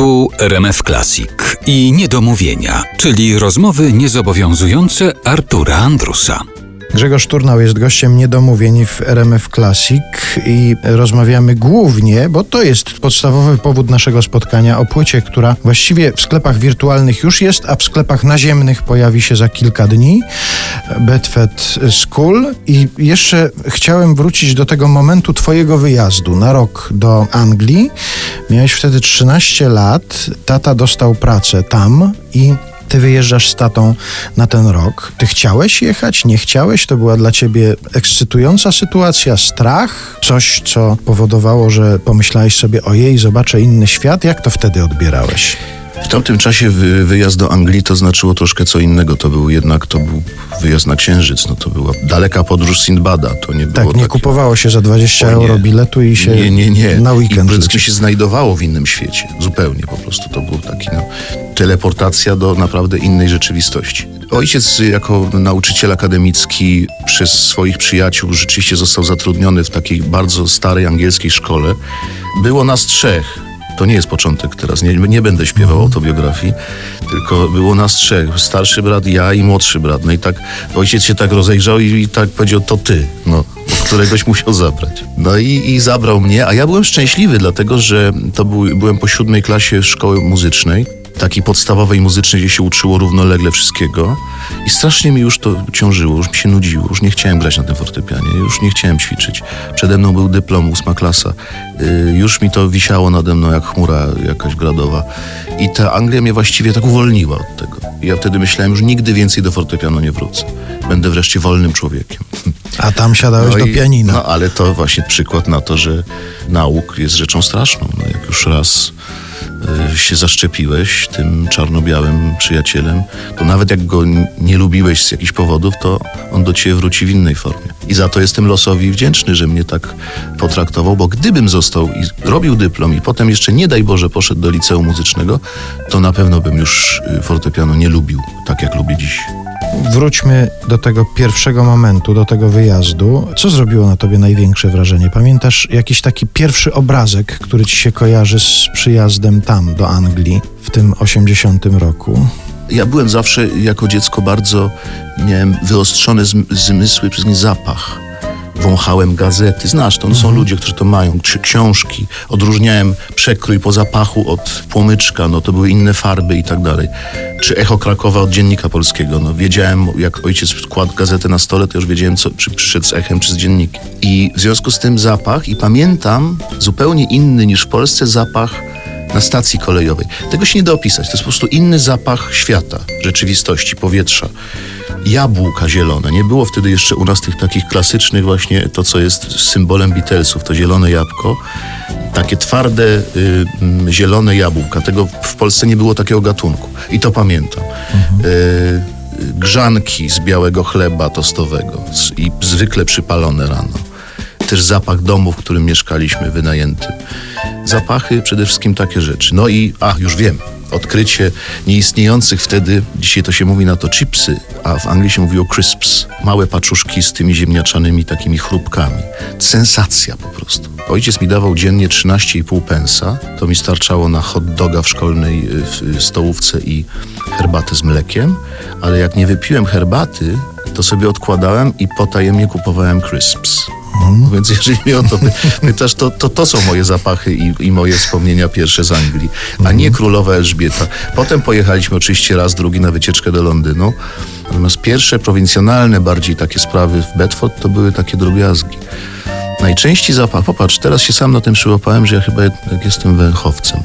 Tu RMF Classic i niedomówienia, czyli rozmowy niezobowiązujące Artura Andrusa. Grzegorz Turnał jest gościem niedomówień w RMF Classic i rozmawiamy głównie, bo to jest podstawowy powód naszego spotkania, o płycie, która właściwie w sklepach wirtualnych już jest, a w sklepach naziemnych pojawi się za kilka dni. Bedford School. I jeszcze chciałem wrócić do tego momentu twojego wyjazdu na rok do Anglii. Miałeś wtedy 13 lat, tata dostał pracę tam i ty wyjeżdżasz z tatą na ten rok. Ty chciałeś jechać, nie chciałeś? To była dla ciebie ekscytująca sytuacja, strach, coś, co powodowało, że pomyślałeś sobie, ojej, zobaczę inny świat. Jak to wtedy odbierałeś? W tamtym czasie wy, wyjazd do Anglii to znaczyło troszkę co innego. To był jednak to był wyjazd na Księżyc. No to była daleka podróż Sinbada. To nie Tak, było nie takie- kupowało się za 20 O euro biletu i się nie, nie, nie. na I weekend leci. się znajdowało w innym świecie. Zupełnie po prostu. To był taki no, teleportacja do naprawdę innej rzeczywistości. Ojciec jako nauczyciel akademicki przez swoich przyjaciół rzeczywiście został zatrudniony w takiej bardzo starej angielskiej szkole. Było nas trzech. To nie jest początek teraz, nie, nie będę śpiewał autobiografii, tylko było nas trzech. Starszy brat, ja i młodszy brat. No i tak ojciec się tak rozejrzał i, i tak powiedział, to ty, no, któregoś musiał zabrać. No i, i zabrał mnie, a ja byłem szczęśliwy, dlatego że to był, byłem po siódmej klasie szkoły muzycznej, takiej podstawowej muzycznej, gdzie się uczyło równolegle wszystkiego i strasznie mi już to ciążyło, już mi się nudziło, już nie chciałem grać na tym fortepianie, już nie chciałem ćwiczyć. Przede mną był dyplom, ósma klasa. Y, już mi to wisiało nade mną jak chmura jakaś gradowa. I ta Anglia mnie właściwie tak uwolniła od tego. I ja wtedy myślałem, już nigdy więcej do fortepianu nie wrócę. Będę wreszcie wolnym człowiekiem. A tam siadałeś do i- pianina. No ale to właśnie przykład na to, że nauk jest rzeczą straszną. No, jak już raz się zaszczepiłeś tym czarno-białym przyjacielem, to nawet jak go nie lubiłeś z jakichś powodów, to on do ciebie wróci w innej formie. I za to jestem losowi wdzięczny, że mnie tak potraktował, bo gdybym został i robił dyplom i potem jeszcze nie daj Boże poszedł do liceum muzycznego, to na pewno bym już y, fortepianu nie lubił tak jak lubię dziś. Wróćmy do tego pierwszego momentu, do tego wyjazdu. Co zrobiło na tobie największe wrażenie? Pamiętasz jakiś taki pierwszy obrazek, który ci się kojarzy z przyjazdem tam, do Anglii, w tym 80 roku? Ja byłem zawsze jako dziecko bardzo, miałem wyostrzone zm- zmysły przez zapach. Wąchałem gazety, znasz to, no są ludzie, którzy to mają, czy książki. Odróżniałem przekrój po zapachu od płomyczka, no to były inne farby i tak dalej. Czy Echo Krakowa od Dziennika Polskiego, no wiedziałem, jak ojciec kładł gazetę na stole, to już wiedziałem, co, czy przyszedł z Echem, czy z Dziennikiem. I w związku z tym zapach i pamiętam zupełnie inny niż w Polsce zapach na stacji kolejowej. Tego się nie da opisać. To jest po prostu inny zapach świata, rzeczywistości, powietrza. Jabłka zielone. Nie było wtedy jeszcze u nas tych takich klasycznych właśnie, to co jest symbolem Beatlesów, to zielone jabłko. Takie twarde, y, mm, zielone jabłka. Tego w Polsce nie było takiego gatunku. I to pamiętam. Y, grzanki z białego chleba tostowego z, i zwykle przypalone rano też zapach domu, w którym mieszkaliśmy, wynajętym. Zapachy, przede wszystkim takie rzeczy. No i, a już wiem, odkrycie nieistniejących wtedy, dzisiaj to się mówi na to chipsy, a w Anglii się mówi o crisps. Małe paczuszki z tymi ziemniaczanymi takimi chrupkami. Sensacja po prostu. Ojciec mi dawał dziennie 13,5 pensa. To mi starczało na hot doga w szkolnej y, w stołówce i herbatę z mlekiem, ale jak nie wypiłem herbaty, to sobie odkładałem i potajemnie kupowałem crisps. Więc jeżeli mnie o to py- pytasz, to, to to są moje zapachy i, i moje wspomnienia pierwsze z Anglii, a nie królowa Elżbieta. Potem pojechaliśmy oczywiście raz, drugi na wycieczkę do Londynu. Natomiast pierwsze prowincjonalne bardziej takie sprawy w Bedford to były takie drobiazgi. Najczęściej zapach, popatrz, teraz się sam na tym przyłapałem, że ja chyba jednak jestem węchowcem.